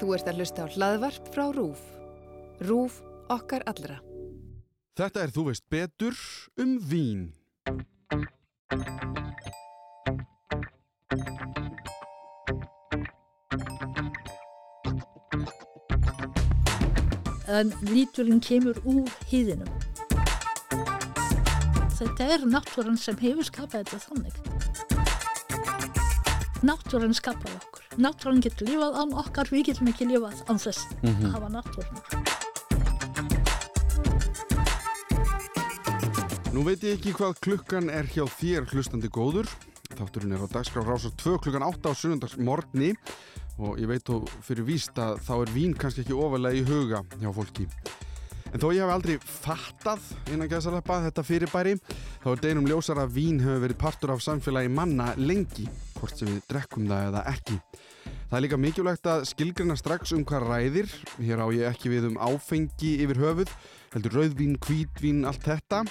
Þú ert að hlusta á hlaðvarp frá RÚF. RÚF okkar allra. Þetta er Þú veist betur um vín. en líturinn kemur úr hýðinum. Þetta er náttúran sem hefur skapað þetta þannig. Náttúran skapaði okkur. Náttúran getur lifað án okkar, við getum ekki lifað án þess að hafa náttúran. Nú veit ég ekki hvað klukkan er hjá þér hlustandi góður. Þátturinn er á dagskrá rásar 2 klukkan 8 á sunnundags morgni og ég veit þó fyrir víst að þá er vín kannski ekki ofalega í huga hjá fólki. En þó ég hef aldrei fattað innan gæðsalappa þetta fyrirbæri, þá er deginum ljósar að vín hefur verið partur af samfélagi manna lengi, hvort sem við drekkum það eða ekki. Það er líka mikilvægt að skilgrina strax um hvað ræðir, hér á ég ekki við um áfengi yfir höfuð, heldur rauðvín, hvítvín, allt þetta.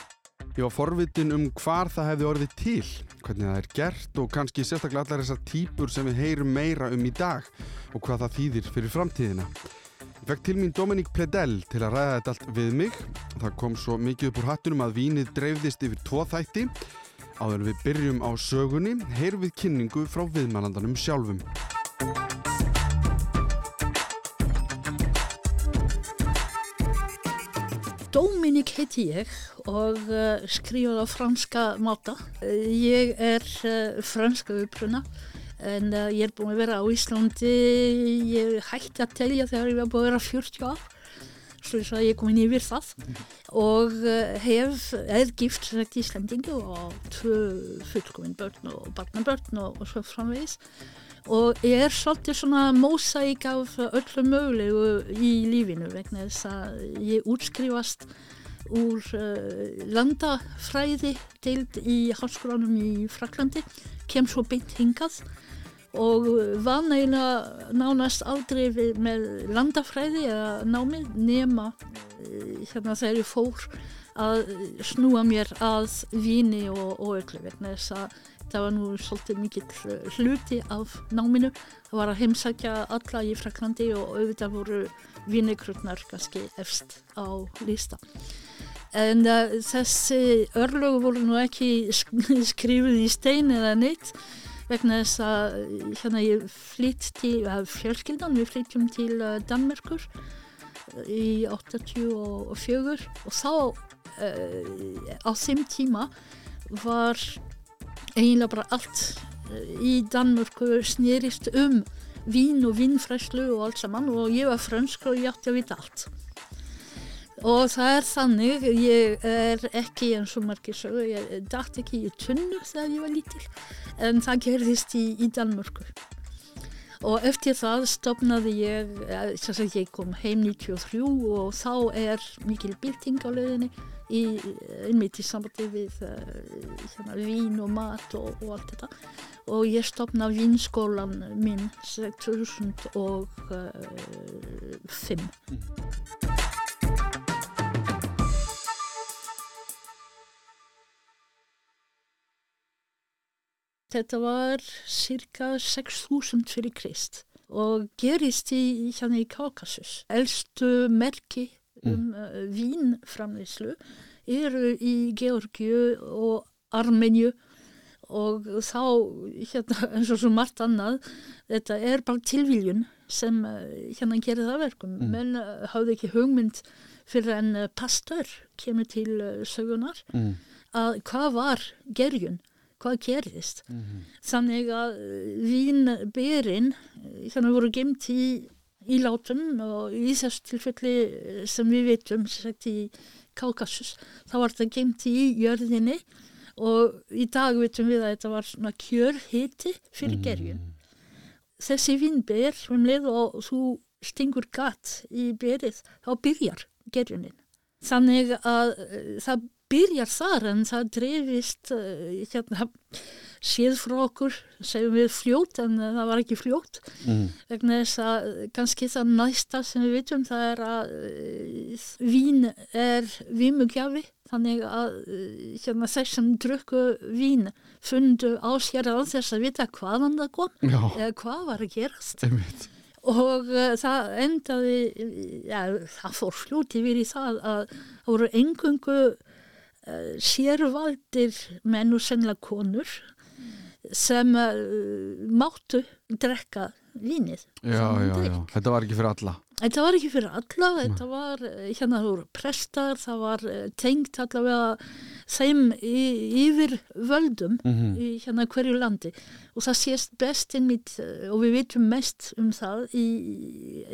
Ég var forvitin um hvar það hefði orðið til, hvernig það er gert og kannski sérstaklega allar þessar típur sem við heyrum meira um í dag og hvað það þýðir fyrir framtíðina. Ég fekk til mín Dominík Pledell til að ræða þetta allt við mig. Það kom svo mikið upp úr hattunum að vínið dreifðist yfir tvo þætti. Áður við byrjum á sögunni, heyrum við kynningu frá viðmælandanum sjálfum. Dominik heiti ég og uh, skrifað á franska máta. Ég er uh, franska uppruna en uh, ég er búin að vera á Íslandi, ég hætti að telja þegar ég var búin að vera 40 ár, þess að ég kom inn yfir það og hef, er gift sagt Íslandingu og tvö fullkominn börn og barnabörn og, og svo framvegis og ég er svolítið svona mósæk af öllu mögulegu í lífinu vegna þess að ég útskrifast úr uh, landafræði deild í halskólanum í Fraklandi, kem svo beint hingað og var neina nánast aldrei við, með landafræði eða námi nema uh, hérna þegar ég fór að snúa mér að víni og, og öllu vegna þess að það var nú svolítið mikill hluti af náminu. Það var að heimsækja alla í Fraklandi og auðvitað voru vinnikrutnar kannski efst á lísta. En uh, þessi örlögu voru nú ekki skrifið í stein eða neitt vegna þess að hérna ég flytt til, fjölskyldan, við flyttjum til Danmerkur í 84 og þá uh, á þeim tíma var eiginlega bara allt í Danmörku snýrist um vín og vínfræslu og allt saman og ég var fransk og ég átti að vita allt. Og það er þannig ég er ekki eins og margir sögur ég dætt ekki í tunnu þegar ég var lítil en það gerðist í, í Danmörku. Og eftir það stopnaði ég að ég kom heim 93 og þá er mikil bylting á löðinni í, einmitt í sambandi við uh, hérna, vín og mat og, og allt þetta og ég stopnaði vínskólan minn 2005 mm. Þetta var cirka 6.000 fyrir krist og gerist í, hérna í Kaukasus. Elstu merki um uh, vínframleyslu eru í Georgiu og Armenju og þá, hérna, eins og svo margt annað, þetta er bara tilviljun sem uh, hérna gerir það verkum. Mm. Menn uh, hafði ekki hugmynd fyrir en uh, pastor kemur til uh, sögunar mm. að hvað var gerjun? hvað gerðist. Mm -hmm. Þannig að vínberinn þannig voru gemt í, í látum og í þessu tilfelli sem við veitum sagt, í Kaukasus, þá var þetta gemt í jörðinni og í dag veitum við að þetta var svona kjörhiti fyrir mm. gerjun. Þessi vínber, um leið og þú stingur gatt í berið, þá byrjar gerjunin. Þannig að það byrjar þar en það drefist uh, hérna, séð frá okkur, segjum við fljót en það var ekki fljót mm. vegna þess að kannski það næsta sem við vitum það er að vín er vímugjafi þannig að hérna, þess sem drukku vín fundu á sér á þess að vita hvaðan það kom Já. eða hvað var að gerast Einmitt. og uh, það endaði, ja, það fór fljóti verið það að það voru engungu uh, sérvaldir menn og sennilega konur sem uh, máttu drekka vínið. Já, já, já, þetta var ekki fyrir alla Þetta var ekki fyrir alla, þetta var, eh, hérna það voru prestar, það var tengt allavega þeim í, yfir völdum Mhm. í hérna hverju landi og það sést best einmitt og við vitum mest um það í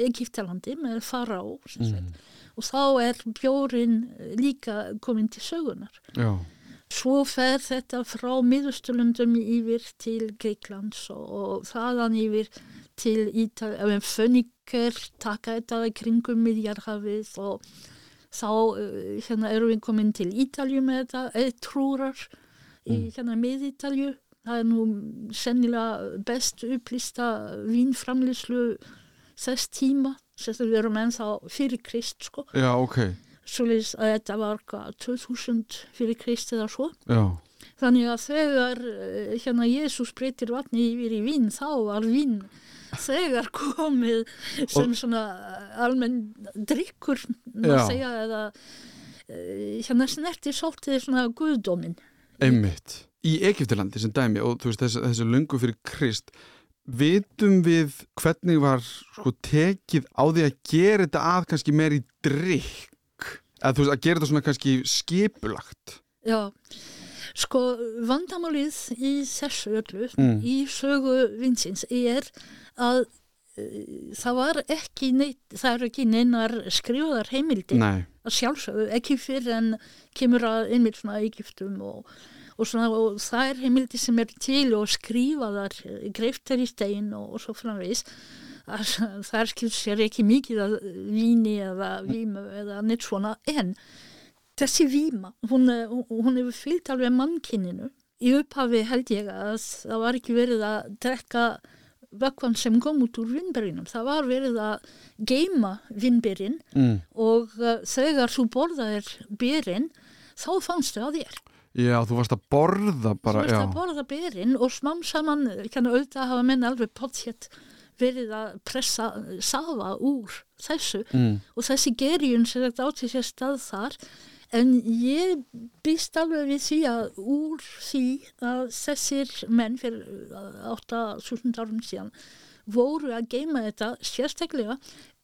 Egiptalandi með fará sem sagt. Og þá er bjórin líka komin til sögunar. Já, Svo fer þetta frá miðustulundum yfir til Greiklands og, og þaðan yfir til Ítalja, föniker taka þetta kringum miðjarhafið og þá uh, hérna erum við komin til Ítalju með þetta, eitthrúrar í hérna mið-Ítalju. Það er nú sennilega best upplýsta vínframlýslu þess tíma, að við erum ennþá fyrir Krist sko. já, ok Svoleiðis að þetta var hvað, 2000 fyrir Krist eða svo. Já, Þannig að þegar eh, hérna Jésús breytir vatni yfir í vín, þá var vín þegar komið sem svona almenn drikkur, Já. segja, eða eh, hérna snerti svolítið svona guðdómin. einmitt Í Egiptilandi sem dæmi og þú veist þessi, þessi lungu fyrir Krist vitum við hvernig var sko tekið á því að gera þetta að kannski meir í drikk eða þú veist að gera þetta svona kannski skipulagt? Já, sko vandamálið í þessu öllu, Mm. í sögu vinsins er að uh, það var ekki neitt, það er ekki neinar skrifaðar heimildir. Nei, að sjálfsögðu, ekki fyrir en kemur að einmitt svona Egyptum og, og, svona, og það er heimildi sem er til og skrifaðar greiftar í stein og, og svo framvegis að það skil sér ekki mikið að víni eða vímu eða neitt svona en þessi víma, hún, er- hún hefur fyllt alveg mannkinninu í upphafi held ég að það var ekki verið að drekka vökkvan sem kom út úr vinnberinum það var verið að geima vinnberin mm. og uh, þegar þú borðaðir byrinn þá fannstu að þér. Já þú varst að borða bara, þú já, að borða byrinn og smám saman kannu auðvitað hafa menn alveg potthjett verið að pressa safa úr þessu mm. og þessi gerjun sem þetta átti sér stað þar en ég býst alveg við því að úr því að þessir menn fyrir 8.000 árum síðan voru að geima þetta sérstaklega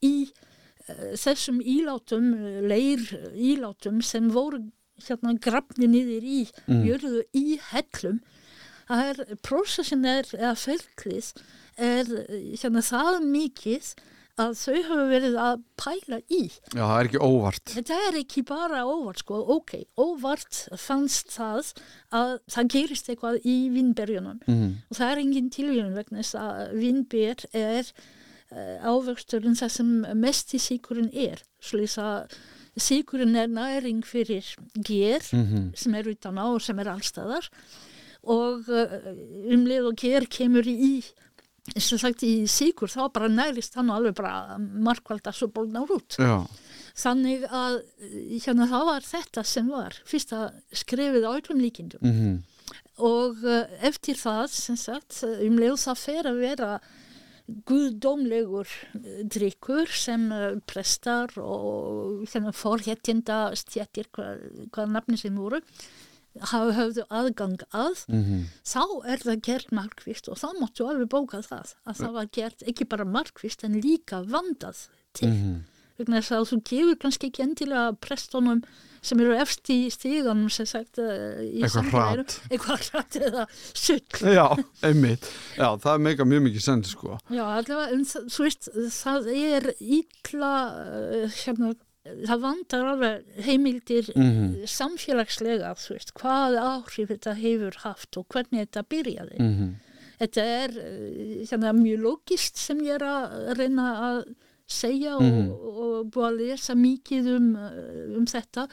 í uh, þessum ílátum, eh, leir ílátum sem voru hérna grafni niður í Mm. jörðu í hellum það er, prósessin er, eða ferklið er hérna það mikið að þau hafa verið að pæla í. já það er ekki óvart Þetta er ekki bara óvart sko, ok, óvart fannst það að það gerist eitthvað í vinnberjunum mm. og það er engin tilvíðun vegna þess að vinnber er uh, ávöxturinn það sem mest í síkurinn er, slúðis að síkurinn er næring fyrir ger Mm sem er utan á og sem er allstæðar og uh, um leið og ger kemur í sem sagt í síkur þá bara nærist hann alveg bara markvalda svo bólnar út. Já, þannig að eh, hérna það var þetta sem var fyrsta skrefið á öllum líkindum. Mm og uh, eftir það sem sagt um leið það fer að vera guðdómlegur eh, drikkur sem uh, prestar og forhéttinda stjættir hvað, hvað nafni sem voru hafa höfðu aðgang að. Mm þá er það gert markvist og þá máttu alveg bóka það að það var gert ekki bara markvist en líka vandað til. Mhm. Vegna þess að þú gefur kannski ekki endilega prestunum sem eru efst í stíganum sem sagt í Eitthvað hratt. eitthvað hratt eða sull. Já, einmitt. Já, það meika mjög mikið sens sko. Já, allavega, en þú veist það er ítla uh, hérna, það vandar alveg heimildir mm samfélagslega, þú veist, hvað áhrif þetta hefur haft og hvernig þetta byrjaði. -hmm. þetta er uh, hérna, mjög logist sem ég er að reyna að segja og, og búið að lesa mikið um, uh, um þetta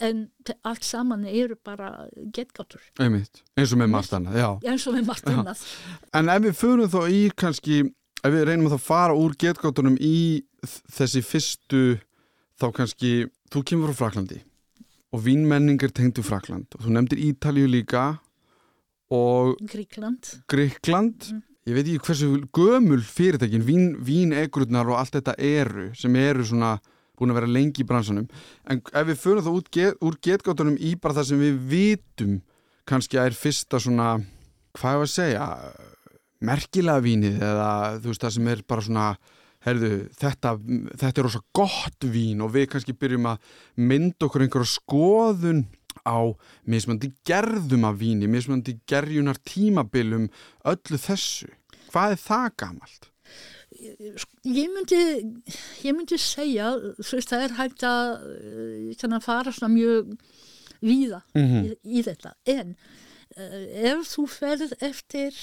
en allt saman eru bara getgáttur eins og með margt annað eins og við margt annað. En ef við förum þá í kannski ef við reynum að þá fara úr getgáttunum í þessi fyrstu þá kannski, þú kemur frá Fraklandi og vínmenning er tengdu Frakland og þú nefndir Ítalíu líka og Gríkland Gríkland ég veit ekki hversu gömul fyrirtækin, vín, vínegrurnar og allt þetta eru, sem eru svona búin að vera lengi í bransanum. En ef við förum þá út get, úr getgáttunum í bara það sem við vitum kannski að er fyrsta svona hvað er að segja merkilega vínið eða þú veist það sem er bara svona herðu, þetta, þetta er rosa gott vín og við kannski byrjum að mynda okkur einhverja skoðun á mismandi gerðum af víni, mismandi gerjunar tímabilum, öllu þessu. Hvað er það gamalt? Ég myndi, ég myndi segja, þú veist, það er hægt að, að fara svona mjög víða mm -hmm. í, í þetta, en uh, ef þú ferð eftir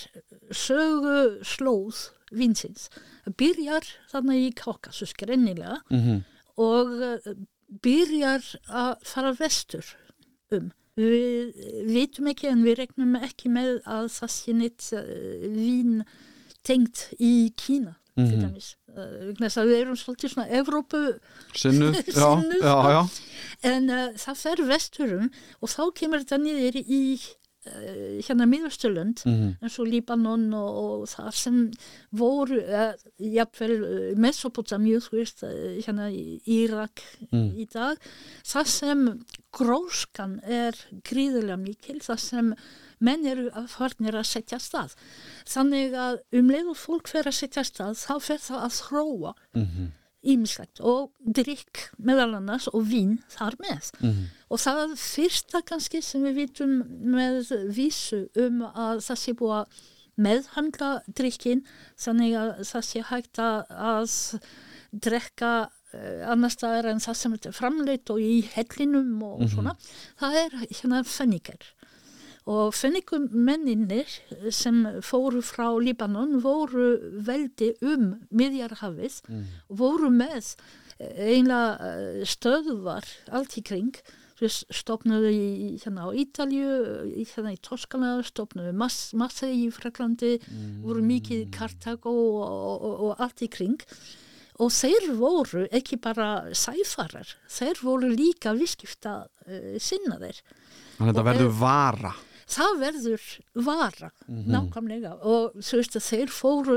sögu slóð vinsins, byrjar þannig í Kaukasus grennilega mm -hmm. og uh, byrjar að fara vestur um. Við vitum ekki en við regnum ekki með að það sé neitt uh, vín tengt í Kína mm -hmm. dæmis. Uh, við erum svolítið svona Evrópu sinnu, sinnu já, já, já. en uh, það fer vesturum og þá kemur þetta niður í Eh, hérna miðurstöland mm eins og Líbanon og, og þar sem voru uh, jafnvel uh, Mesopotamíu þú veist, hérna Írak mm. í dag. Það sem gróskan er gríðilega mikil, það sem menn eru að farnir að setja stað. Þannig að um leið og fólk fer að setja stað þá fer það að þróa. Mm -hmm ímislegt og drikk meðal annars og vín þar með mm -hmm. og það er fyrsta kannski sem við vitum með vísu um að það sé búið að meðhandla drikkin þannig að það sé hægt að drekka uh, annar staðar en það sem er framleitt og í hellinum og mm -hmm. svona það er hérna fenniker og fennikummenninir sem fóru frá Líbanon voru veldi um miðjarhafið mm. voru með einlega eh, stöðvar allt í kring stopnuðu í, hérna á Ítalju hérna í Toskana, stopnuðu mass, massa í Fraklandi mm. voru mikið Kartago og, og, og, og allt í kring og þeir voru ekki bara sæfarar, þeir voru líka viðskipta uh, sinnaðir Þannig að þetta verður vara það verður vara mm -hmm. nákvæmlega og þú veist að þeir fóru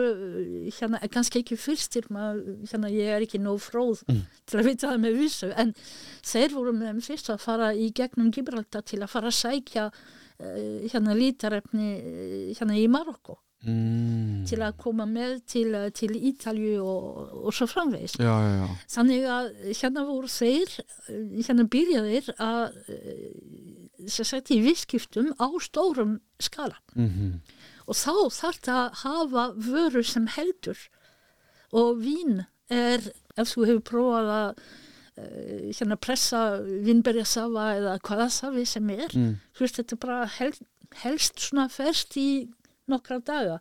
hérna, kannski ekki fyrstir maður, hérna ég er ekki nóg fróð mm. til að vita það með vissu en þeir voru með þeim fyrst að fara í gegnum Gibraltar til að fara að sækja uh, hérna lítarefni uh, hérna í Marokko Mm. til að koma með til, til Ítalju og, og svo framvegis já, já, já. þannig að hérna voru þeir hérna byrjaðir að sagt, í visskiptum á stórum skala. Mm -hmm. og þá þarf það að hafa vöru sem heldur. Og vín er, ef þú hefur prófað að uh, hérna pressa vinnberjasafa eða hvaða safi sem er mm. þú veist þetta bara hel, helst svona ferst í nokkra daga.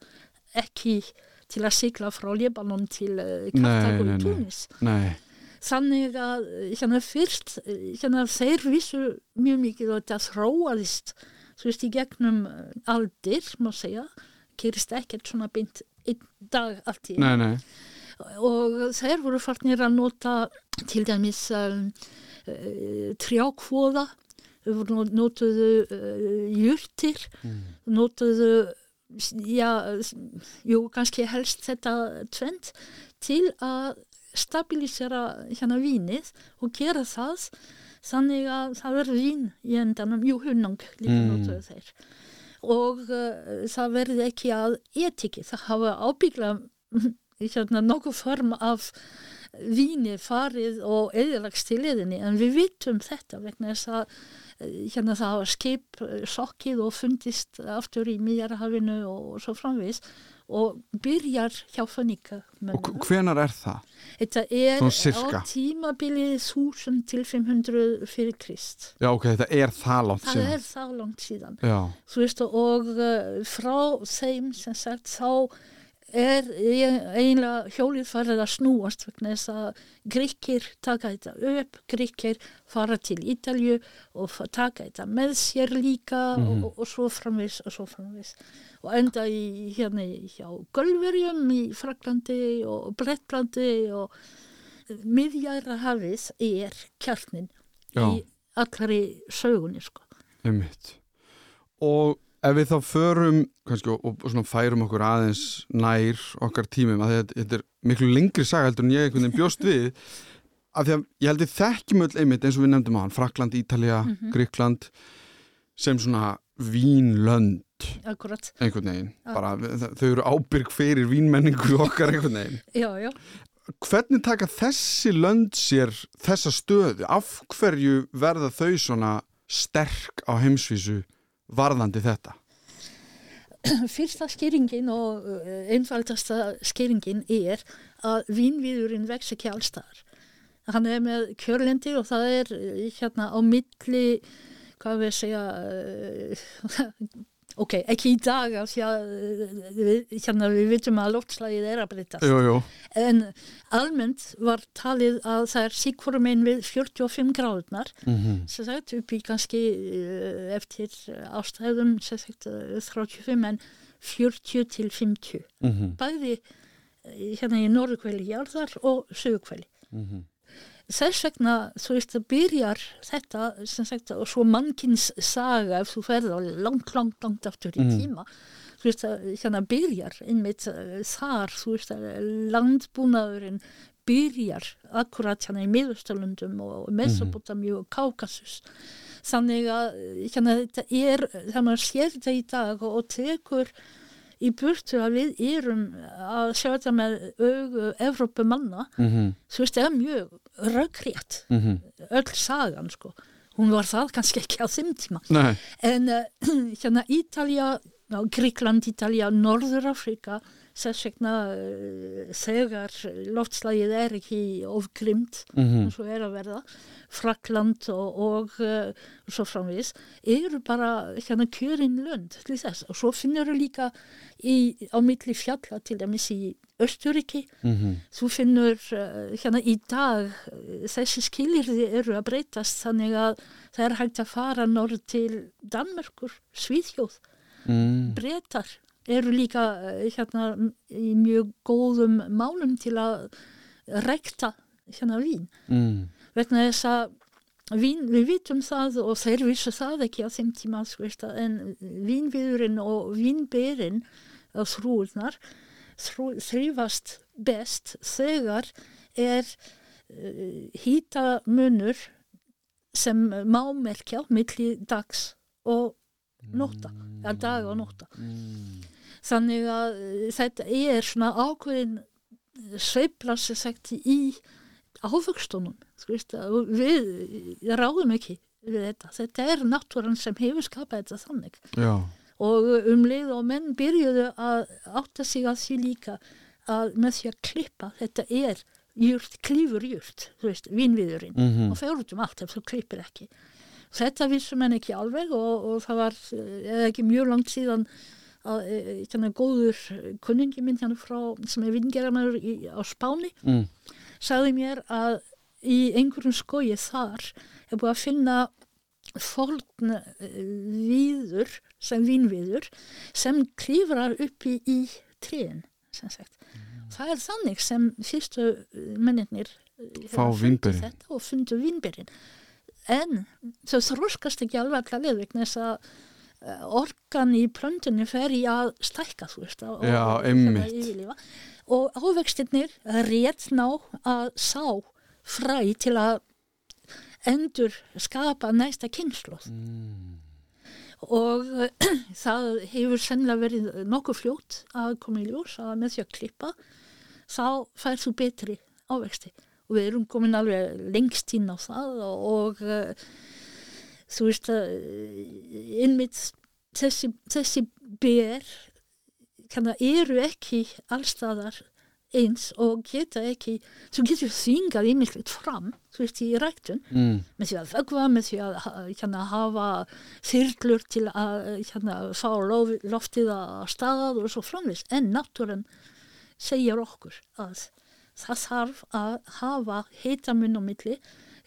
Ekki til að sigla frá Libanon til uh, Kartago í Tunis Nei þannig að hérna fyrst hérna þeir vissu mjög mikið og þetta þróaðist þú veist í gegnum aldir má segja, gerist ekkert svona beint einn dag allt í nei, nei. og þeir voru farnir að nota til dæmis um, uh, trjákvóða notuðu uh, júrtir mm. notuðu já, jú, kannski helst þetta tvent til að stabilisera hérna vínið og gera það þannig að það verður vín í endanum, jú hunnang líka mm. notuðu þeir. Og uh, það verður ekki að etiki, það hafa ábyggla hérna, nokkuð form af víni farið og eðilagst til leðinni en við vitum þetta vegna þess að hérna það hafa skip eh, sokkið og fundist aftur í Míjarhafinu og svo framvis og byrjar hjá Fannika Og hvenar er það? Þetta er á tímabilið 1000 til 500 fyrir Krist. Já ok, þetta er það langt síðan. Það er það langt síðan. Já. Þú veist og uh, frá þeim sem sagt þá er eiginlega hjólið farið að snúast vegna þess að gríkir taka þetta upp, gríkir fara til Ítalju og taka þetta með sér líka mm -hmm. og, og svo framvis og svo framvis og enda í hérna hjá Gölverjum í Fraklandi og Brettlandi og miðjæra hafið er kjarnin Já. í allari sögunni sko. Ummitt og Ef við þá förum kannski, og, og svona færum okkur aðeins nær okkar tímum að þetta, þetta er miklu lengri saga heldur en ég einhvern veginn bjóst við af því að ég held ég þekkjum öll einmitt eins og við nefndum á hann Frakland, Ítalija, mm Mhm. Gríkland sem svona vínlönd. Akkurat, einhvern veginn, bara þau eru ábyrg fyrir vínmenningu okkar einhvern veginn. Já, já. hvernig taka þessi lönd sér þessa stöðu, af hverju verða þau svona sterk á heimsvísu varðandi þetta Fyrsta skýringin og uh, einfaldasta skýringin er að vínviðurinn vex ekki allstaðar. Hann er með kjörlendi og það er uh, hérna á milli, hvað við segja, uh, ok, ekki í dag af því að uh, við, hérna, við vitum að loftslægið er að breytast. Jú, jú, En almennt var talið að það er síkvorum einn við 45 gráðunar mm sem sagt upp í kannski uh, eftir ástæðum sem sagt uh, 35 en 40 til 50 -hmm. bæði hérna í norðukvæli jarðar og sögukvæli Mhm. Þess vegna þú veist að byrjar þetta sem sagt og svo mannkins saga ef þú ferð á langt, langt, langt aftur í Mhm. tíma þú veist að hérna byrjar einmitt uh, þar þú veist að landbúnaðurinn byrjar akkurat hérna í miðustalundum og Mesopotamíu og Kaukasus þannig að hérna þetta er þegar maður sér þetta í dag og, og tekur í burtu að við erum að sjá þetta með augu Evrópumanna Mhm. þú veist, það er mjög röggrétt Mhm. öll sagan, sko hún var það kannski ekki á þeim tíma Nei, en uh, hérna Ítalja Gríkland, Ítalja, Norður-Afrika þess vegna uh, þegar loftslagið er ekki ofgrimt Mhm. eins og er að verða. Frakland og, og uh, svo framvís eru bara hérna kjörin lönd til þess. Og svo finnur þú líka í, á milli fjalla til dæmis í Östuríki Mhm. þú finnur uh, hérna í dag þessi skilirði eru að breytast þannig að það er hægt að fara norð til Danmerkur, Svíðjóð, Mm. breytar eru líka uh, hérna í mjög góðum málum til að rekta hérna vín Mm. vegna þess að vín, við vitum það og þeir vissu það ekki á þeim tíma að- en vínviðurinn og vínberinn þrúurnar þrú, þrýfast best þegar er uh, hýta munur sem má merkja milli dags og nótta, eða dag og nótta. Mm. þannig að uh, þetta er svona ákveðin sveifla sem sagt í og við ráðum ekki við þetta, þetta er náttúran sem hefur skapað þetta þannig. Já, og um leið og menn byrjuðu að átta sig að því líka að með því að klippa þetta er jurt, klífur jurt þú veist, vínviðurinn. Mhm. og fer út um allt ef þú klippir ekki þetta vissum menn ekki alveg og, og það var eða ekki mjög langt síðan að e, þannig góður kunningi minn hérna frá sem er vingerðarmæður á Spáni mm. sagði mér að í einhverjum skogi þar er búið að finna forn eh, víður sem vínviður sem klífrar uppi í tríin sem sagt. Það er þannig sem fyrstu mennirnir eh, Fá þetta og fundu vínberin en þau þróskast ekki alveg allar leið vegna þess að eh, orkan í plöntunni fer í að stækka þú veist og, Já, og, og ávextirnir rétt ná að sá fræ til að endur skapa næsta kynsloð Mm. og það hefur sennilega verið nokkuð fljótt að koma í ljós að með því að klippa þá færð þú betri ávexti og við erum komin alveg lengst inn á það og, og uh, þú veist að uh, innmitt þessi, þessi ber kannar, eru ekki allstaðar eins og geta ekki þú getur þingað einmitt fram þú veist í ræktun Mm. með því að vögva, með því að ha- hérna, hafa þyrlur til að hérna, fá lof, loftið að stað og svo framvis. En náttúran segir okkur að það þarf að hafa heitamun á milli.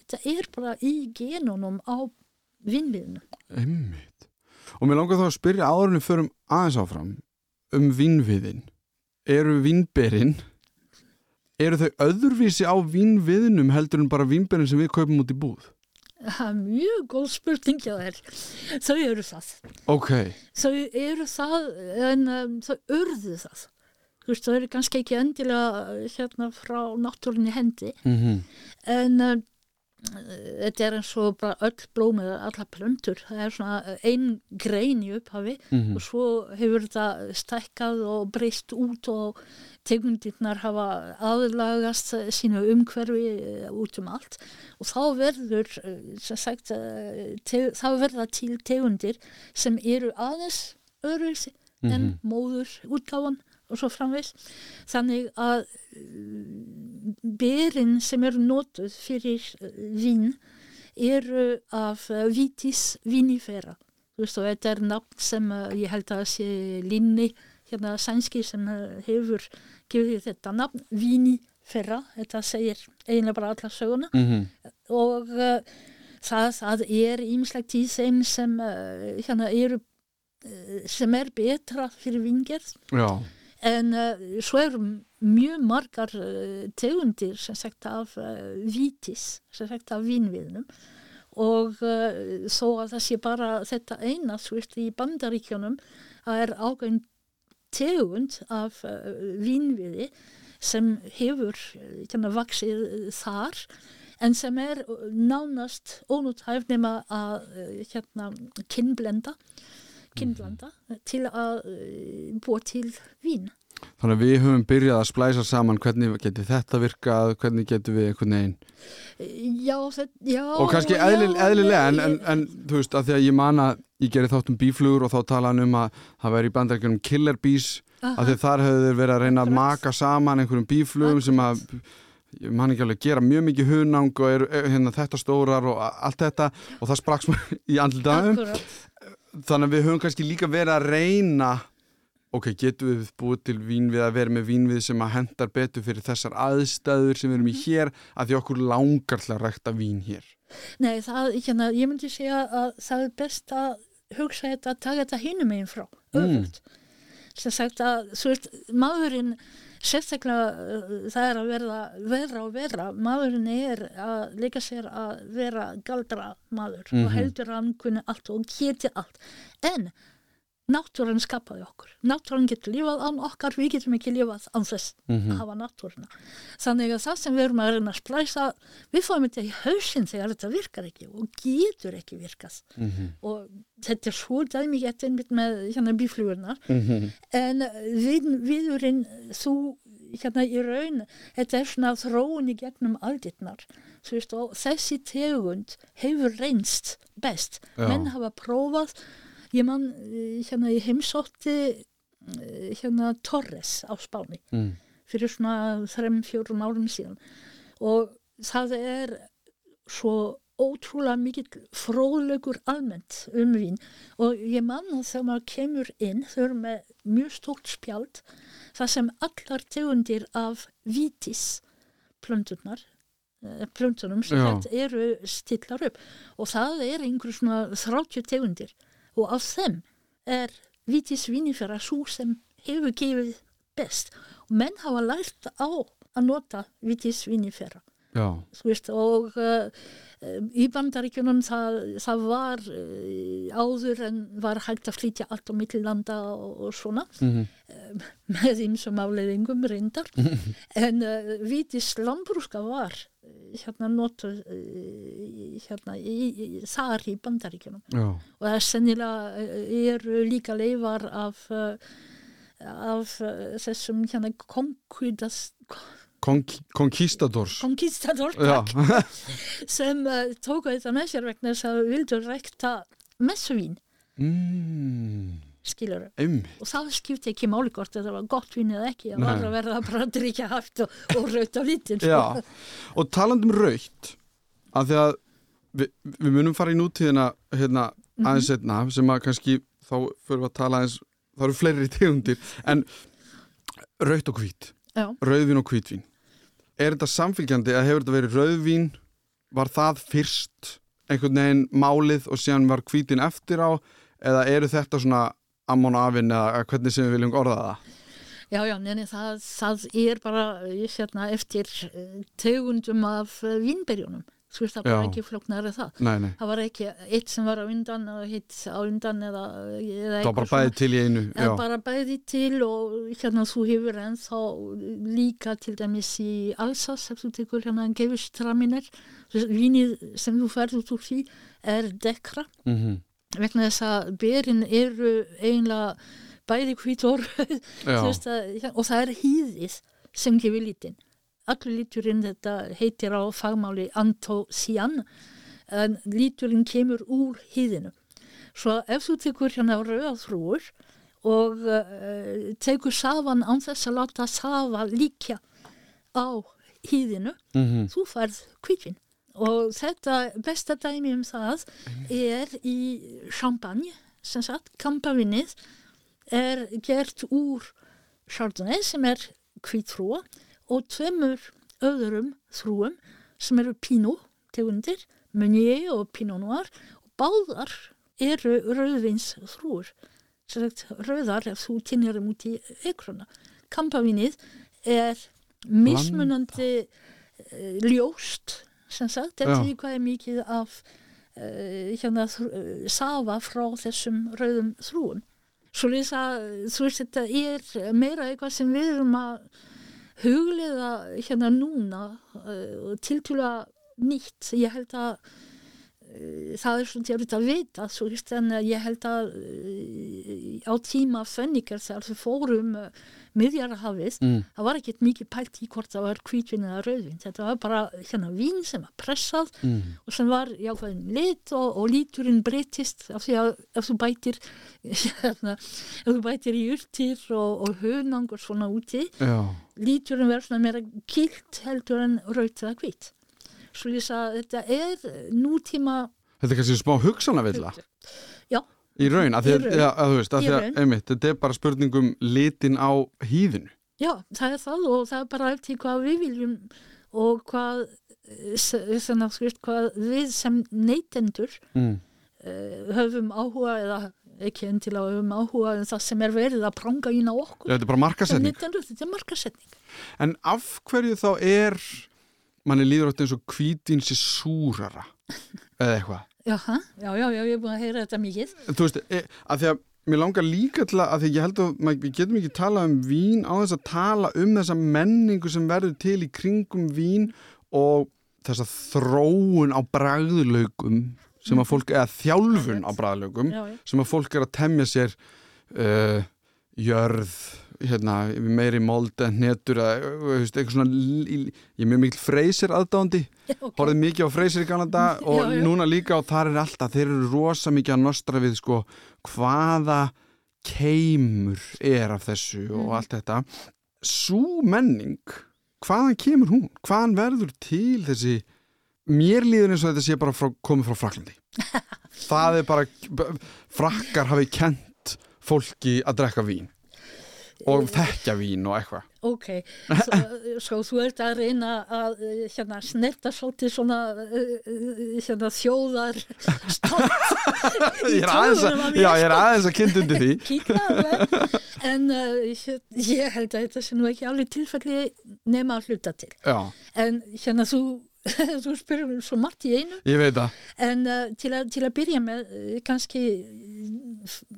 Þetta er bara í genunum á vinnviðinu. Einmitt. Og mér langar þá að spyrja áðurinn förum aðeins áfram um vínviðin. Eru vínberinn, eru þau öðruvísi á vínviðinum heldur en bara vínberinn sem við kaupum út í búð? Það er mjög góð spurning. Þau eru það. Ok, Þau eru það en um, þau urðu það. Þú veist, þau eru kannski ekki endilega uh, hérna frá náttúrunni hendi. Mm en um, þetta er eins og bara öll blómið, alla plöntur. Það er svona ein grein í upphafi Mhm. og svo hefur þetta stækkað og breyst út og tegundirnar hafa aðlagast eh, sínu umhverfi eh, út um allt. Og þá verður eh, sagt, eh, te, þá verða til tegundir sem eru aðeins öðruvísi en móður útgáfan og svo framvegs þannig að berin sem eru notuð fyrir eh, vín eru af uh, vitis vinifera. Þú veist og þetta er nafn sem ég held að sé Linni hérna sænski sem hefur gefið þetta nafn vinifera. Þetta segir eiginlega bara alla söguna. Mhm, og uh, það, það er ímislegt í þeim sem uh, hérna eru sem er betra fyrir vingerð já, En uh, svo eru mjög margar uh, tegundir sem sagt af uh, vítis, sem sagt af vínviðnum. Og þó að það sé bara þetta eina, þú veist, í bandaríkjónum að er ágæn tegund af vínviði sem hefur uh, vaksið uh, þar en sem er nánast ónútthæf nema að uh, hérna, kinnblenda kinnblanda til að uh, búa til vín. þannig að við höfum byrjað að splæsa saman hvernig getur þetta virkað, hvernig getur við einhvern veginn Já, þetta, já. og kannski já, eðlil, eðlilega en, en, en þú veist að því að ég man að ég gerði þátt um bíflugur og þá tala hann um að það væri í bandarækjunum killer bees Aha. að því þar hefur þeir verið að reyna að maka saman einhverjum bíflugum sem að ég man ekki alveg gera mjög mikið hunang og er hérna, þetta stórar og allt þetta og það sprakk smá í andlitaðum Akkurat. Þannig að við höfum kannski líka verið að reyna ok, getum við búið til vínvið að vera með vínvið sem að hendar betur fyrir þessar aðstæður sem við erum í Mhm. hér að því okkur langar til að rækta vín hér Nei, það, hérna, ég myndi segja að það er best að hugsa þetta að taka þetta hinum meginn frá, Mm. öfugt. Sem sagt að, þú veist, maðurinn, sérstaklega uh, það er að verða verra og verra, maðurinn er að leika sér að vera galdra maður Mhm. og heldur að hann kunni allt og geti allt. En náttúran skapaði okkur. Náttúran getur lifað án okkar, við getum ekki lifað án þess Mhm. að hafa náttúruna. Þannig að það sem við erum að reyna að splæsa, við fáum þetta í hausinn þegar þetta virkar ekki og getur ekki virkað. Mhm. Og þetta er svo dæmigett einmitt með hérna bíflugurnar. En við, viðurinn, þú, hérna í raun, þetta er svona þróun í gegnum aldirnar. Þessi tegund hefur reynst best. Já. Menn hafa prófað, ég man eh, hérna í heimsótti eh, hérna Torres á Spáni Mm. fyrir svona þrem, fjórum árum síðan. Og það er svo ótrúlega mikill fróðlegur almennt um vín. Og ég man að þegar maður kemur inn þau eru með mjög stórt spjald það sem allar tegundir af vítis plönturnar eh, plöntunum sem þetta eru stillar upp. Og það er einhver svona 30 tegundir og af þeim er vítis vinifera svo sem hefur gefið best. Og menn hafa lært á að nota vítis vinifera Já, þú veist, og uh, í bandaríkjunum það, það var uh, áður en var hægt að flytja allt á millilanda og, og svona Mhm. með ýmsum afleiðingum reyndar. En uh, vítis lambrúska var uh, hérna notu hérna í, í, þar í bandaríkjunum. Já, og það er sennilega eru líka leifar af af þessum hérna konkudas Kon Conquistadors Conquistador Já, takk, sem uh, tóku þetta með sér vegna þess að vildu rekta messuvín, mm, skilur og það skipti ekki máli hvort þetta var gott vín eða ekki, það var að verða bara að drikja haft og, og rauta vítin Já, og talandi um raukt að því að við, við munum fara í nútíðina hérna aðeins setna sem að kannski þá fyrir að tala aðeins það eru fleiri tegundir en raukt og hvít, Já. rauðvín og hvítvín er þetta samfélgjandi að hefur þetta verið rauðvín? Var það fyrst einhvern veginn málið og síðan var hvítin eftir á? Eða eru þetta svona ammon afinn eða hvernig sem við viljum orða það? Já, já, neini, það, það er bara hérna, eftir uh, tegundum af uh, vínberjunum. Þú veist það bara Já. ekki flóknar það. Nei, nei, það var ekki eitt sem var á undan og hitt á undan eða, eða það var bara bæði til í einu Það já, er bara bæði til og hérna þú hefur ennþá líka til dæmis í Alsas ef þú tekur hérna gefistraminir vínið sem þú færð út úr því er dekra. Mhm, vegna þess að berin eru eiginlega bæði hvítor og það er hýðið sem gefur lítinn allur líturinn þetta heitir á fagmáli antocian en líturinn kemur úr hýðinu. Svo ef þú tekur hérna rauðaþrúur og uh, tekur safan án þess að láta safa líkja á hýðinu mhm, þú færð kvítvin og þetta besta dæmi um það er í champagne sem sagt, kampavinnið er gert úr chardonnay sem er kvítfrúa og tveimur öðrum þrúum sem eru pinot tegundir, meunier og pinot noir og báðar eru rauðvins þrúur rauðar ef þú kynir þeim út í ekruna kampavinnið er mismunandi uh, ljóst sem sagt, þetta er hvað er mikið af uh, hérna, uh, safa frá þessum rauðum þrúum svo lýsa, þú veist þetta er meira eitthvað sem við erum að huglega hérna núna uh, tiltúlega nýtt. Ég held að uh, það er svona erfitt að vita svo uh, ég held að á tíma þau fórum miðjarahafið mm, það var ekkert mikið pælt í hvort það var hvítvin eða rauðvin. Þetta var bara hérna vín sem var pressað mm, og sem var jákvæðin lit og, og líturinn breytist af því að ef þú bætir hérna, ef þú bætir í urtir og, og hunang og svona úti já, líturinn verður svona meira kilt heldur en raut eða hvít. Svo lýsa að þetta er nútíma þetta er kannski smá hugsanavilla já, í raun, að Í að, raun. að þú veist, að Í að, raun. einmitt, þetta er bara spurningum litin á hýðinu. Já, það er það og það er bara eftir hvað við viljum og hvað s- þannig að þú veist hvað við sem neytendur mm, uh, höfum áhuga eða ekki endilega höfum áhuga en það sem er verið að pranga á okkur þetta er bara markasetning neytendur, þetta er markasetning en af hverju þá er manni líður átt eins og hvítin sér súrara eða eitthvað já, já, já, ég er búin að heyra þetta mikið. Þú veist, e, að því að mér langar líka til að, að því ég held að við getum ekki talað um vín á þess að tala um þessa menningu sem verður til í kringum vín og þessa þróun á bragðlaugum sem að fólk, eða þjálfun á já. sem að fólk er að temja sér uh, jörð hérna, meiri mold en hnetur eða, uh, veist, eitthvað svona ég er mjög mikil freysir aðdándi Já, ok. horfið mikið á freysir í Kanada og Já, já. núna líka og þar er alltaf þeir eru rosa mikið að nostra við sko hvaða keimur er af þessu Mm. og allt þetta svo menning hvaðan kemur hún? Hvaðan verður til þessi mér líður eins og þetta sé bara frá, komið frá Fraklandi það er bara frakkar hafi kent fólki að drekka vín og þekkja vín og eitthvað. Ok, svo, svo þú ert að reyna að eh, hérna, snerta svolítið svona uh, hérna, þjóðar stolt í er á að, mér, já, ég er sko. aðeins að kynna undir því. Alveg en uh, ég, held að þetta sé nú ekki alveg tilfelli nema að hluta til. Já, en hérna þú þú spyrir svo margt í einu. Ég veit það. En uh, til, að, til að byrja með kannski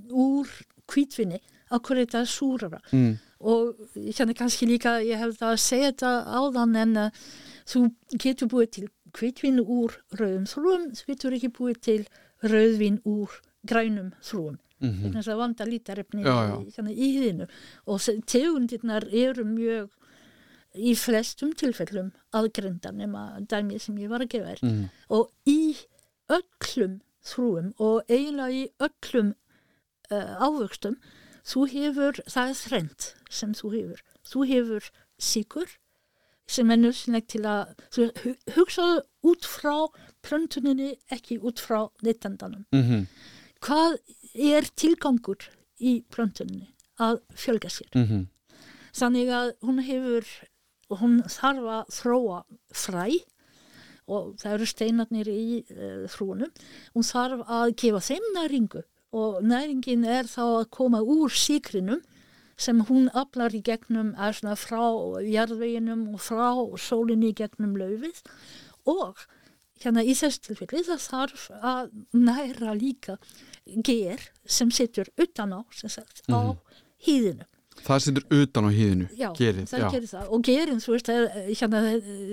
úr kvítvinni okkur er þetta súrara mm. og hérna kannski líka ég það að segja þetta áðan en uh, þú getur búið til kvitvin úr rauðum þrúum þú getur ekki búið til rauðvin úr grænum þrúum Mm þannig að það vandar lítarefni já. í, hérna, í hýðinu og tegundirnar eru mjög í flestum tilfellum aðgrindar nema dæmi sem ég var að gefa þér Mm. og í öllum þrúum og eiginlega í öllum uh, ávöxtum þú hefur, það er þrend sem þú hefur, þú hefur síkur sem er nöðsynlegt til að þú hu- hugsaðu út frá plöntuninni ekki út frá neytendanum Mm hvað er tilgangur í plöntuninni? Að fjölga sér. -hmm. þannig að hún hefur hún þarf að þróa fræ og það eru steinarnir í uh, þrúnum hún þarf að gefa þeim næringu og næringin er þá að koma úr síkrinum sem hún aflar í gegnum er svona frá jarðveginum og frá sólinni í gegnum laufið og hérna í þessu tilfelli það þarf að næra líka ger sem situr utan á, sem sagt, á hýðinu. Það situr utan á hýðinu, Já, gerið. það gerir það og gerin, þú veist, það er, hérna,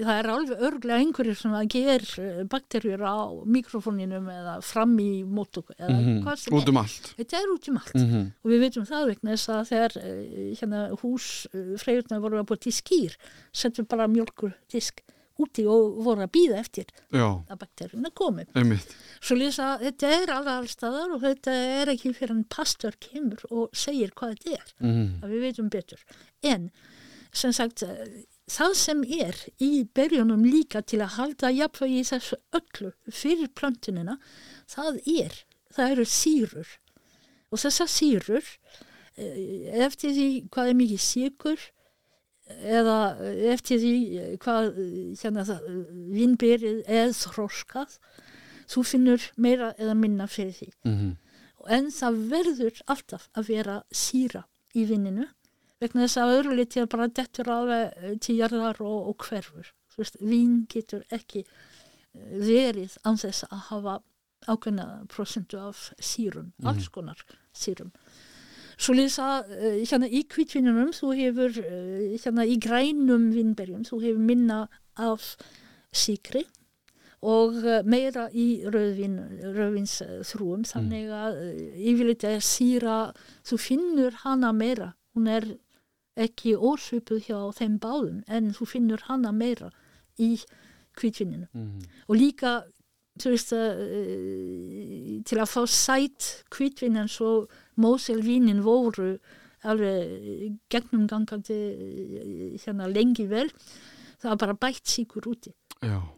það er alveg örglega einhverjir sem að ger eh, bakterjur á mikrofóninum eða fram í móttöku eða Mhm, hvað sem Út um allt. er. Þetta er út um allt Mhm. og við veitum það vegna þess að þegar eh, hérna, hús freyjurnar voru að búið til skýr settum bara mjölkur disk úti og voru að býða eftir Já, að bakterjuna komi. Svo lýsa þetta er alveg allstaðar og þetta er ekki fyrir en pastor kemur og segir hvað þetta er Mhm. að við veitum betur. En, sem sagt, það sem er í berjunum líka til að halda jafnvægi í þessu öllu fyrir plöntunina, það er, það eru sýrur. Og þessar sýrur, eh, eftir því hvað er mikið síkur, eða eftir því eh, hvað eh, hérna, það, vinnberið er þróskað, þú finnur meira eða minna fyrir því. Mhm. en það verður alltaf að vera síra í vinninu vegna þess að öðru liti bara dettur alveg eh, til jarðar og, og hverfur. Veist, vín getur ekki eh, verið án þess að hafa ákveðna prosentu af sírum, alls konar sírum Svo lýsa uh, hérna í kvítvinnunum þú hefur uh, hérna í grænum vinnberjum þú hefur minna af síkri og uh, meira í rauðvin, rauðvins uh, þrúum þannig að yfirleitt er síra þú finnur hana meira. Hún er ekki ósvipuð hjá þeim báðum en þú finnur hana meira í kvítvinninu Mhm. og líka þú veist að uh, til að fá sætt kvítvinn eins og Moselvínin voru alveg gegnum gangandi eh, hérna lengi vel það var bara bætt síkur úti.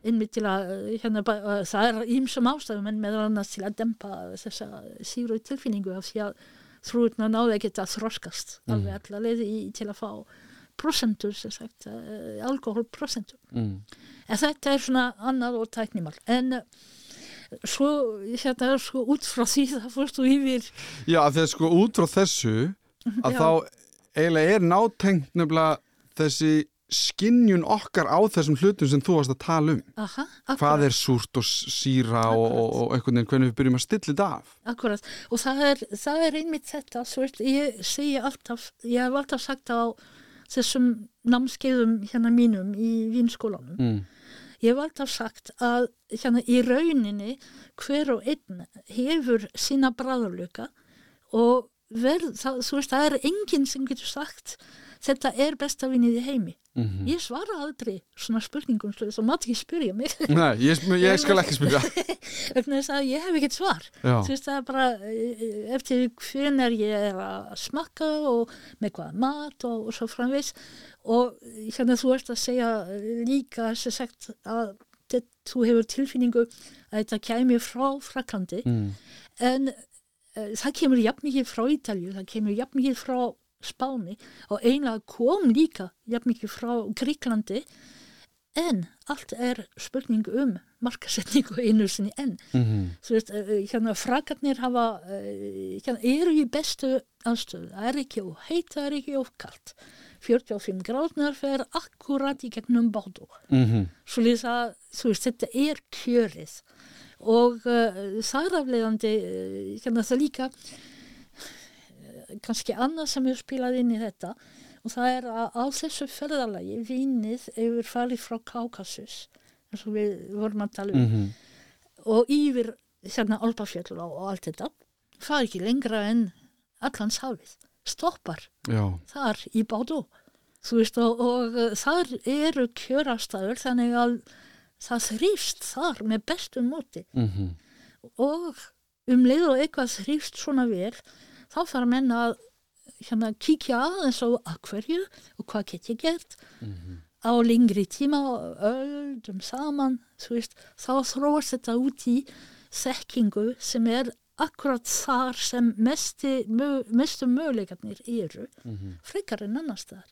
Einmitt til að eh, hérna, eh, það er ímsum ástæðum en meðal annars til að dempa þessa síru tilfinningu af því að þrúurna náðu ekki að þroskast alveg allar leiði í, til að fá prosentur, sem sagt, uh, alkoholprosentur. mm. En þetta er svona annað og tæknimál. En uh, svo, hérna, sko, út frá því það fórst þú yfir, Já, þegar sko út frá þessu að Já. þá eiginlega er nátengt nefnilega þessi skinnjun okkar á þessum hlutum sem þú varst að tala um. aha, Hvað akkurat, er súrt og síra og, og, og einhvern veginn hvernig við byrjum að stilla þetta af. akkurat. Og það er, það er einmitt þetta, svo veist, ég segi alltaf, ég hef alltaf sagt á þessum námskeiðum hérna mínum í vinskólanum. Mm. Ég hef alltaf sagt að hérna í rauninni hver og einn hefur sína bræðurluka og verð, það, þú veist, það er enginn sem getur sagt þetta er besta vinnið í heimi. Mm Ég svara aldrei svona spurningum, veist, þú mátt ekki spyrja mig Nei, ég, ég skal ekki spyrja. ég hef ekkert svar. Veist, bara eh, eftir hvenar ég er að smakka og með hvað mat og, og svo framvegs og hérna þú ert að segja líka sem sagt að þetta, þú hefur tilfinningu að þetta kæmi frá Fraklandi mm. en uh, það kemur jafn mikið frá Ítalju, það kemur jafn mikið frá Spáni og einlega kom líka jafn mikið frá Gríklandi en allt er spurning um markasetningu einu sinni enn Mm þú veist, eh, hérna frakarnir hafa, eh, hérna, eru í bestu aðstöðu, það er ekki of heit, það er ekki of kalt. 45 gráðnar fer akkurat í gegnum bátu. -hmm. Svo lýsa, þú veist, þetta er kjörið og uh, þar afleiðandi, uh, hérna það líka kannski annað sem er spilað inn í þetta og það er að á þessu ferðalagi vinnið hefur farið frá Kaukasus eins og við vorum að tala um Mm og yfir hérna Alpafjöll og, allt þetta fari ekki lengra en allans hafið stoppar Já, þar í bátó þú veist og, og uh, þar eru kjörastæður þannig að það þrýfst þar með bestum móti. Mm og um leið og eitthvað þrýfst svona vel þá fara menn að hérna kíkja aðeins á að hverju og hvað get ég gert. Á lengri tíma öldum saman veist, þá þróast þetta út í þekkingu sem er akkurat þar sem mestu möguleikarnir eru frekar en annars þar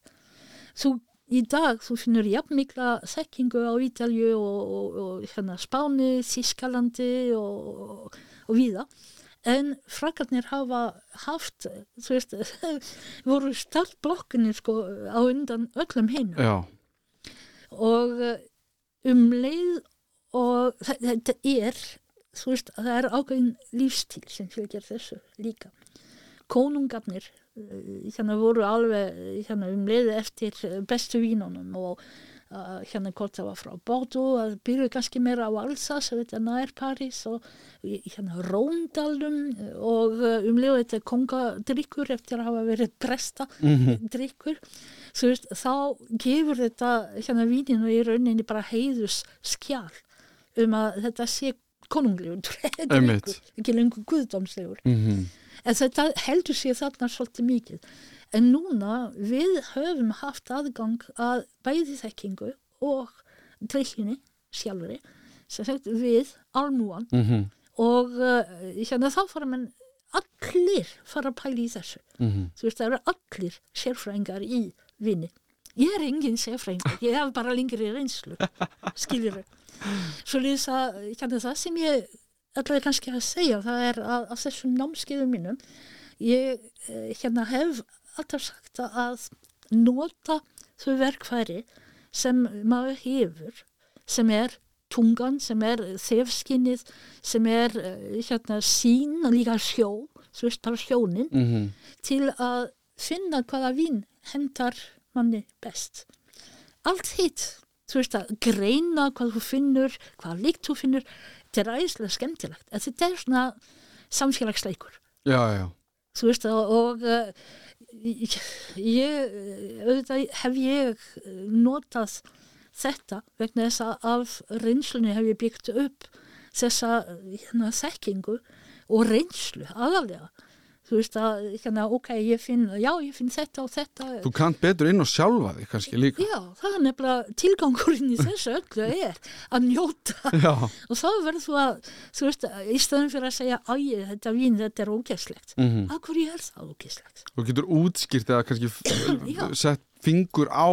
þú í dag þú finnur jafn mikla þekkingu á Ítalju og, og, og hérna, Spáni, Þískalandi og, og víða en frakarnir hafa haft þú veist, voru startblokkinni sko á undan öllum hinn og eh, um leið og þetta er þú veist, það er ákveðin lífstíl sem fylgir þessu líka. Konungarnir eh, hérna voru alveg hérna um leiði eftir eh, bestu vínunum og hérna hvort það var frá Bordeaux að byrju kannski meira á Alsace þetta er nær París og hérna Róndalum og uh, um leiði þetta kongadrykkur eftir að hafa verið presta drykkur þú veist, þá gefur þetta hérna víninu í rauninni bara heiðus skjál um að þetta sé konunglegur drykkur, ekki lengur guðdómslegur. Mhm. en þetta heldur sér þarna svolítið mikið en núna við höfum haft aðgang að bæði þekkingu og drykkjunni sjálfuri sem sagt við almúan Mhm. og uh, hérna þá fara menn allir fara að pæla í þessu Mhm. þú veist það eru allir sérfræðingar í vinni ég er engin sérfræðingur, ég hef bara lengri reynslu skiljur svo lýs að hérna, það sem ég ætlaði kannski að segja það er að á þessum námskeiðum mínum ég eh, hérna hef alltaf sagt að nota þau verkfæri sem maður hefur sem er tungan, sem er þefskinnið, sem er eh, hérna sín og líka sjó, bara sjónin Mhm. til að finna hvaða vín hendar manni best. Allt hitt, þú veist að greina hvað þú finnur, hvað líkt þú finnur, þetta er æðislega skemmtilegt. Þetta er svona samfélagsleikur, Já, já. Þú veist og, ég, ég, auðvitað hef ég eh, notað þetta vegna þess að af reynslunni hef ég byggt upp þessa hérna, þekkingu og reynslu aðalega þú veist að hérna, ok, ég finn já, ég finn þetta og þetta Þú kannt betur inn og sjálfa þig kannski líka. já, það er nefnilega tilgangurinn í þessu öllu er að njóta Já. og þá verður þú að þú veist, í stöðum fyrir að segja æ, þetta vín, þetta er ógeðslegt Mhm. að hverju er það ógeðslegt? Þú getur útskýrt eða kannski sett fingur á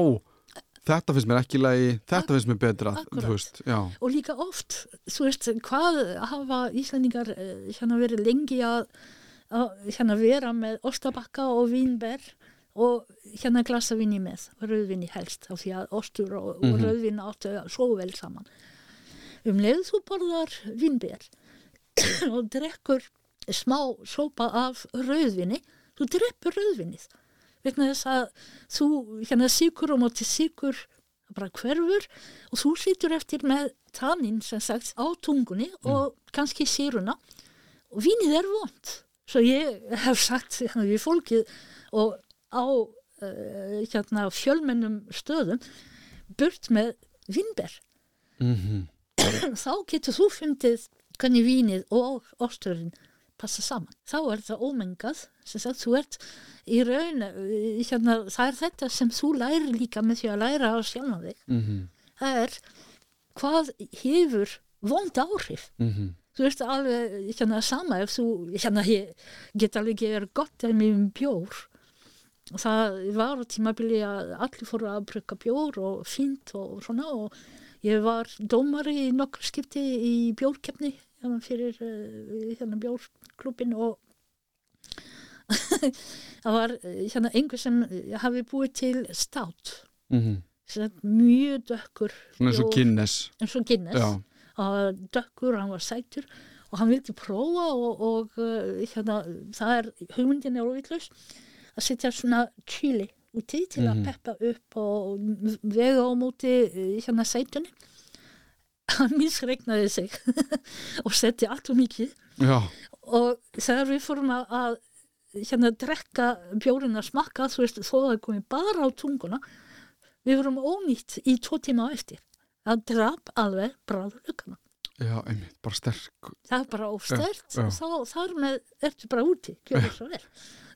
þetta finnst mér ekki í lagi, þetta finnst mér betra, þú veist, já. og líka oft, þú veist, hvað hafa Íslandingar eh, hérna verið lengi að, að hérna vera með ostabakka og vínber og hérna glasa vinni með, rauðvinni helst, af því að ostur og, og Mhm. rauðvinn áttu svo vel saman. Um leið þú borðar vínber og drekkur smá sópa af rauðvinni, þú dreppur rauðvinnið vegna þess að þú, hérna síkur og móti síkur bara hverfur og þú situr eftir með tannin sem sagt á tungunni og kannski síruna og vínið er vond svo ég hef sagt hérna, við fólkið og á uh, hérna, fjölmennum stöðum burt með vínber. Mm þá getur þú fundið hvernig vínið og osturinn passa saman. Þá er það ómengað sem sagt, þú ert í raun eh, hérna, það er þetta sem þú lærir líka með því að læra á sjálfan þig. -hmm. það er hvað hefur vond áhrif. Mm þú veist alveg hérna sama ef þú, hérna ég get alveg ekki verið gott að mér um bjór. Og það var tímabili að allir fóru að brugga bjór og fínt og svona og ég var dómari í nokkur skipti í bjórkeppni hérna fyrir uh, hérna bjórklubin og það var eh, hérna einhver sem eh, hafi búið til stát. -hmm. sem sagt mjög dökkur eins og Guinness. eins og Guinness var dökkur, hann var sætur og hann vildi prófa og, og uh, hérna, það er hugmyndin er óvitlaus að setja svona chili úti til Mhm. að peppa upp og vega á móti uh, hérna sætunni hann misregnaði sig og setti allt og mikið Já. og þegar við fórum að, að hérna drekka bjórin að smakka þú veist þó að það komi bara á tunguna við vorum ónýtt í tvo tíma eftir það drap alveg bráðlökana Já, einmitt, bara sterk. það er bara ofstert og þá þar með ertu bara úti. Gjörðu svo vel.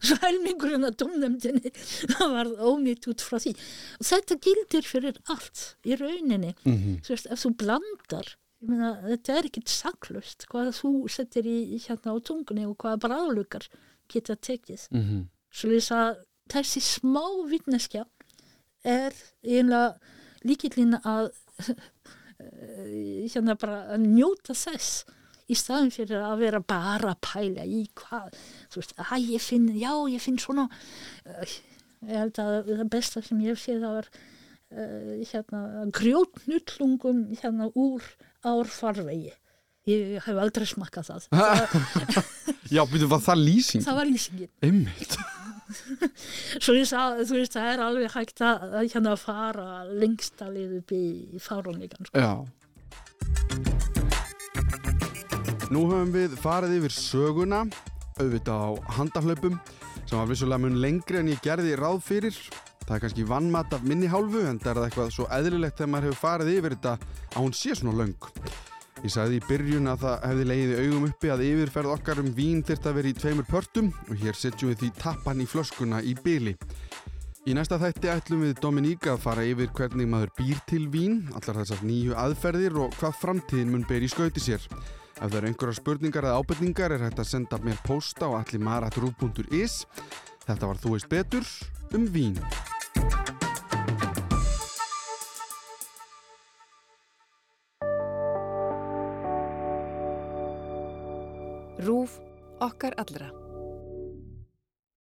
Svo helmingurinn að domnefndinni það var ónýtt út frá því. Og þetta gildir fyrir allt í rauninni. Mm þú veist, ef þú blandar meina, þetta er ekkit saklust hvað þú settir í hérna á tungunni og hvaða bráðlukar geta tekið. -hmm. svo þess að þessi smá vitneskja er einlega líkillin að hérna bara að njóta þess í staðin fyrir að vera bara að pæla í hvað þú veist, að ég finn, já ég finn svona Eh, ég held að það besta sem ég séð það var uh, hérna, grjótnullungum hérna úr árfarvegi. Ég hef aldrei smakkað það. Já, byrju, var það lýsing? það var lýsingin. Einmitt. Svo ég sagði, þú veist, það er alveg hægt að að hérna fara lengst að liða upp í, fárónlegan. Sko. Já. Nú höfum við farið yfir söguna, auðvitað á handahlaupum, sem var vissulega mun lengri en ég gerði ráð fyrir. Það er kannski vannmat af minni hálfu, en það er eitthvað svo eðlilegt þegar maður hefur farið yfir þetta að hún sé svona löng. Ég sagði í byrjun að það hefði leiðið augum uppi að yfirferð okkar um vín þyrft að vera í tveimur pörtum og hér setjum við því tappan í flöskuna í byli. Í næsta þætti ætlum við Dominíka að fara yfir hvernig maður býr til vín, allar þessar nýju aðferðir og hvað framtíðin mun ber í skauti sér. Ef það eru einhverja spurningar eða ábyrningar er hægt að senda mér posta á allimaratruv.is. Þetta var Þú veist betur um vín. Rúf okkar allra.